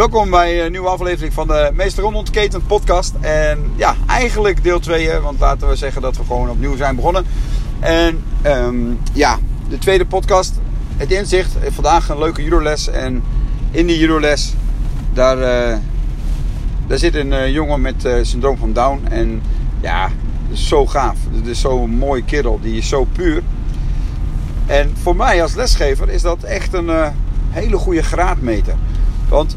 Welkom bij een nieuwe aflevering van de Meester Ron Ontketend podcast. En ja, eigenlijk deel 2, want laten we zeggen dat we gewoon opnieuw zijn begonnen. En um, ja, de tweede podcast, het inzicht. Vandaag een leuke judoles en in die judoles, daar, uh, daar zit een uh, jongen met uh, syndroom van Down. En ja, dat is zo gaaf. Het is zo'n mooie kerel, die is zo puur. En voor mij als lesgever is dat echt een hele goede graadmeter. Want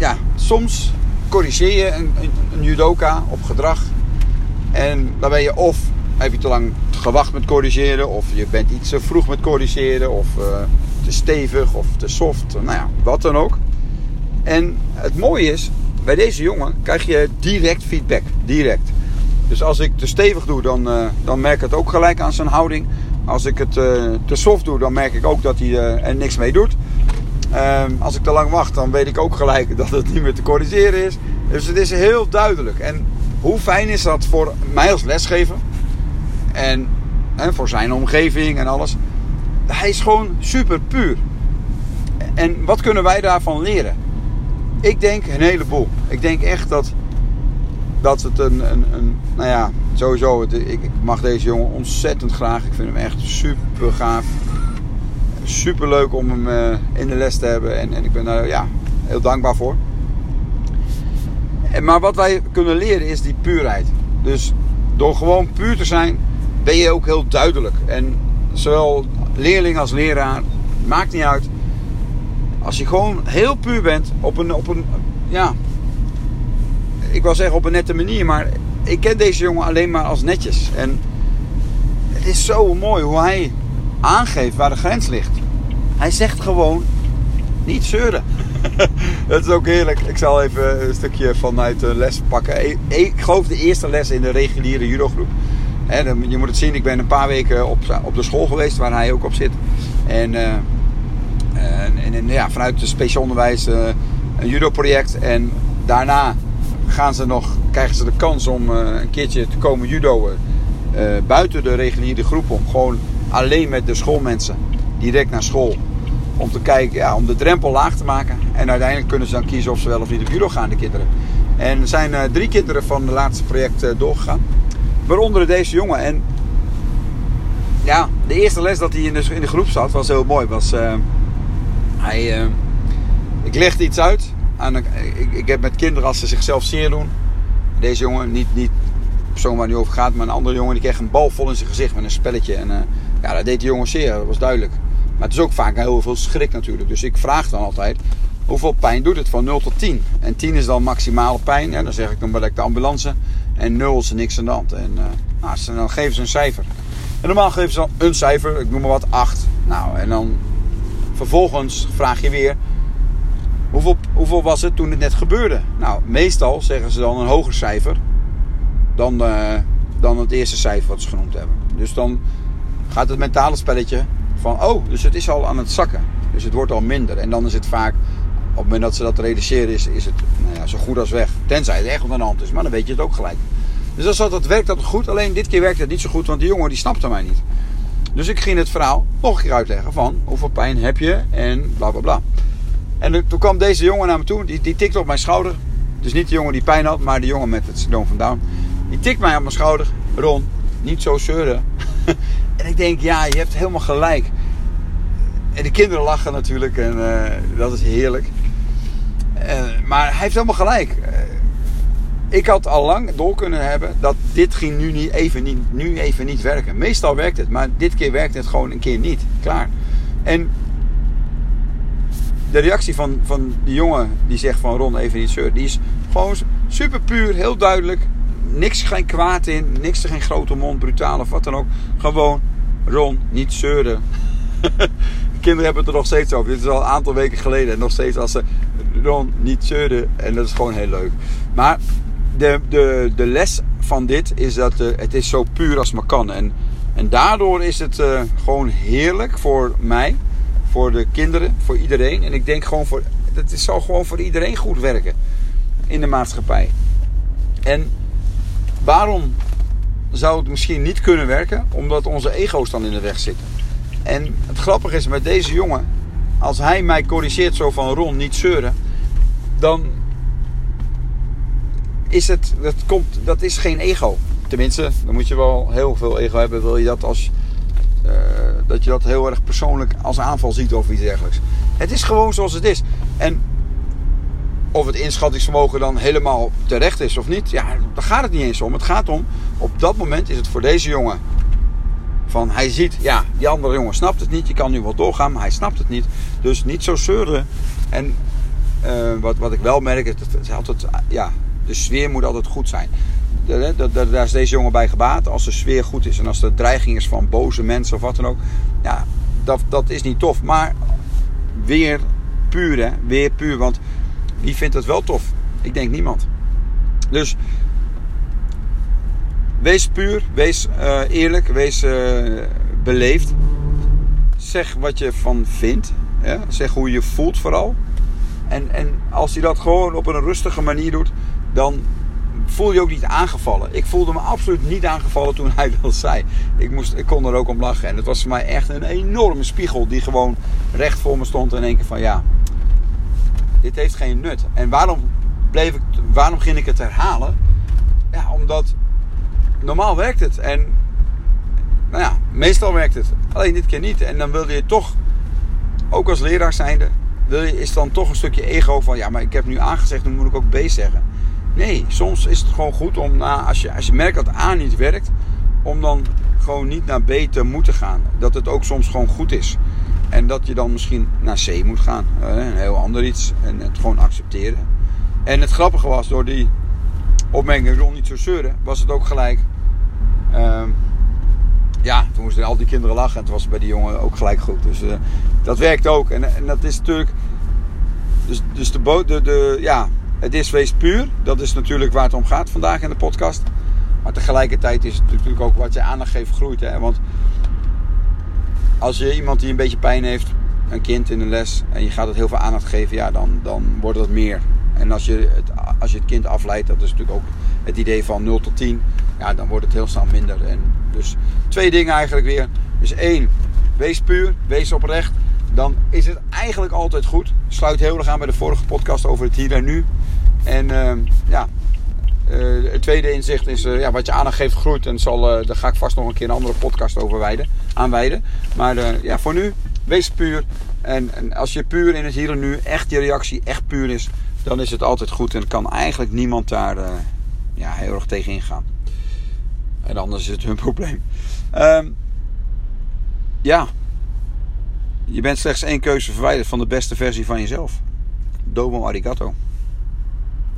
ja, soms corrigeer je een, judoka op gedrag. En dan ben je of heb je te lang gewacht met corrigeren, of je bent iets te vroeg met corrigeren, of uh, te stevig of te soft, nou ja, wat dan ook. En het mooie is, bij deze jongen krijg je direct feedback, direct. Dus als ik te stevig doe, dan, uh, dan merk ik het ook gelijk aan zijn houding. Als ik het uh, te soft doe, dan merk ik ook dat hij er niks mee doet. Um, als ik te lang wacht, dan weet ik ook gelijk dat het niet meer te corrigeren is. Dus het is heel duidelijk. En hoe fijn is dat voor mij als lesgever? En, voor zijn omgeving en alles. Hij is gewoon super puur. En wat kunnen wij daarvan leren? Ik denk een heleboel. Ik denk echt dat, dat het een, een, een nou ja, sowieso, het, ik mag deze jongen ontzettend graag. Ik vind hem echt super gaaf super leuk om hem uh, in de les te hebben. En, en ik ben daar ja, heel dankbaar voor. Maar wat wij kunnen leren is die puurheid. Dus door gewoon puur te zijn, ben je ook heel duidelijk. En zowel leerling als leraar, maakt niet uit. Als je gewoon heel puur bent op een, op een ja, ik wil zeggen op een nette manier, maar ik ken deze jongen alleen maar als netjes. En het is zo mooi hoe hij aangeeft waar de grens ligt. Hij zegt gewoon niet zeuren. dat is ook heerlijk. Ik zal even een stukje vanuit de les pakken. Ik geloof de eerste les in de reguliere judogroep. je moet het zien, ik ben een paar weken op, de school geweest waar hij ook op zit. En, uh, en, ja, vanuit het speciaal onderwijs uh, een judo-project. En daarna gaan ze nog, krijgen ze de kans om uh, een keertje te komen judoën buiten de reguliere groep. Om gewoon alleen met de schoolmensen direct naar school. Om te kijken, ja, om de drempel laag te maken. En uiteindelijk kunnen ze dan kiezen of ze wel of niet op judo gaan, de kinderen. En er zijn uh, drie kinderen van het laatste project uh, doorgegaan. Waaronder deze jongen. En ja, de eerste les dat hij in de, in de groep zat was heel mooi. Was, uh, hij, ik legde iets uit. Aan, ik, ik heb met kinderen als ze zichzelf zeer doen. Deze jongen, niet, niet persoon waar nu over gaat, maar een andere jongen die kreeg een bal vol in zijn gezicht met een spelletje. En ja, dat deed de jongen zeer, dat was duidelijk. Maar het is ook vaak heel veel schrik natuurlijk. Dus ik vraag dan altijd, hoeveel pijn doet het van 0 tot 10? En 10 is dan maximale pijn. En dan zeg ik dan bel ik de ambulance. En 0 is niks aan de hand. En uh, nou, dan geven ze een cijfer. En normaal geven ze dan een cijfer, ik noem maar wat 8. Nou, en dan vervolgens vraag je weer, hoeveel, hoeveel was het toen het net gebeurde? Nou, meestal zeggen ze dan een hoger cijfer dan, uh, dan het eerste cijfer wat ze genoemd hebben. Dus dan gaat het mentale spelletje van, oh, dus het is al aan het zakken. Dus het wordt al minder. En dan is het vaak, op het moment dat ze dat realiseren, is, is het nou ja, zo goed als weg. Tenzij het echt aan de hand is, maar dan weet je het ook gelijk. Dus dat, dat werkt dat goed. Alleen dit keer werkt het niet zo goed, want die jongen die snapte mij niet. Dus ik ging het verhaal nog een keer uitleggen van hoeveel pijn heb je en bla bla bla. En toen kwam deze jongen naar me toe, die, die tikte op mijn schouder. Dus niet de jongen die pijn had, maar de jongen met het syndroom van Down. Die tikt mij op mijn schouder. Ron, niet zo zeuren. En ik denk, ja, je hebt helemaal gelijk. En de kinderen lachen natuurlijk en uh, dat is heerlijk. Uh, maar hij heeft helemaal gelijk. Uh, ik had al lang door kunnen hebben dat dit ging nu, niet even niet, nu even niet werken. Meestal werkt het, maar dit keer werkt het gewoon een keer niet. Klaar. En de reactie van, van die jongen die zegt van Ron even niet zeur, die is gewoon super puur, heel duidelijk niks, geen kwaad in. Niks, geen grote mond, brutaal of wat dan ook. Gewoon, Ron, niet zeuren. kinderen hebben het er nog steeds over. Dit is al een aantal weken geleden. En nog steeds als ze Ron, niet zeuren. En dat is gewoon heel leuk. Maar de, de, de les van dit is dat uh, het is zo puur als maar kan. En, en daardoor is het uh, gewoon heerlijk voor mij. Voor de kinderen, voor iedereen. En ik denk gewoon voor... Het zal gewoon voor iedereen goed werken. In de maatschappij. En Waarom zou het misschien niet kunnen werken? Omdat onze ego's dan in de weg zitten. En het grappige is met deze jongen, als hij mij corrigeert zo van Ron, niet zeuren. dan is het, dat, komt, dat is geen ego. Tenminste, dan moet je wel heel veel ego hebben. Wil je dat als, uh, dat je dat heel erg persoonlijk als aanval ziet of iets dergelijks. Het is gewoon zoals het is. En of het inschattingsvermogen dan helemaal terecht is of niet, ja, daar gaat het niet eens om. Het gaat om, op dat moment is het voor deze jongen van hij ziet, ja, die andere jongen snapt het niet. Je kan nu wel doorgaan, maar hij snapt het niet. Dus niet zo zeuren. En uh, wat, wat ik wel merk, het, het is altijd, ja, de sfeer moet altijd goed zijn. Daar is deze jongen bij gebaat. Als de sfeer goed is en als er dreiging is van boze mensen of wat dan ook. Ja, dat, dat is niet tof. Maar weer puur, hè? Weer puur. Want wie vindt het wel tof? Ik denk niemand. Dus wees puur, wees uh, eerlijk, wees uh, beleefd. Zeg wat je van vindt. Zeg hoe je voelt vooral. En, en als hij dat gewoon op een rustige manier doet, dan voel je ook niet aangevallen. Ik voelde me absoluut niet aangevallen toen hij dat zei. Ik, moest, ik kon er ook om lachen. En het was voor mij echt een enorme spiegel die gewoon recht voor me stond. En denk ik van ja, dit heeft geen nut. En waarom, bleef ik, waarom ging ik het herhalen? Ja, omdat normaal werkt het. En nou ja, meestal werkt het. Alleen dit keer niet. En dan wilde je toch, ook als leraar zijnde, wil je, is dan toch een stukje ego van ja, maar ik heb nu A gezegd, dan moet ik ook B zeggen. Nee, soms is het gewoon goed om na, als je, als je merkt dat A niet werkt, om dan gewoon niet naar B te moeten gaan. Dat het ook soms gewoon goed is. En dat je dan misschien naar C moet gaan. Een heel ander iets. En het gewoon accepteren. En het grappige was, door die opmerking rond niet zo zeuren, was het ook gelijk. Uh, ja, toen moesten al die kinderen lachen. En het was bij die jongen ook gelijk goed. Dus uh, dat werkt ook. En, en dat is natuurlijk. Dus, dus de, de, de, ja, het is wees puur. Dat is natuurlijk waar het om gaat vandaag in de podcast. Maar tegelijkertijd is het natuurlijk ook wat je aandacht geeft groeit. Hè? Want als je iemand die een beetje pijn heeft, een kind in een les, en je gaat het heel veel aandacht geven, ja, dan, dan wordt het meer. En als je, het, als je het kind afleidt, dat is natuurlijk ook het idee van 0 tot 10, ja, dan wordt het heel snel minder. En dus twee dingen eigenlijk weer. Dus één, wees puur, wees oprecht. Dan is het eigenlijk altijd goed. Sluit heel erg aan bij de vorige podcast over het hier en nu. En uh, ja, uh, het tweede inzicht is, uh, ja, wat je aandacht geeft groeit. En zal, uh, daar ga ik vast nog een keer een andere podcast over wijden, aanwijden. Maar ja, voor nu, wees puur. En, en, als je puur in het hier en nu echt je reactie echt puur is, dan is het altijd goed. En kan eigenlijk niemand daar ja, heel erg tegen ingaan. En anders is het hun probleem. Um, ja, je bent slechts één keuze verwijderd van de beste versie van jezelf. Domo arigato.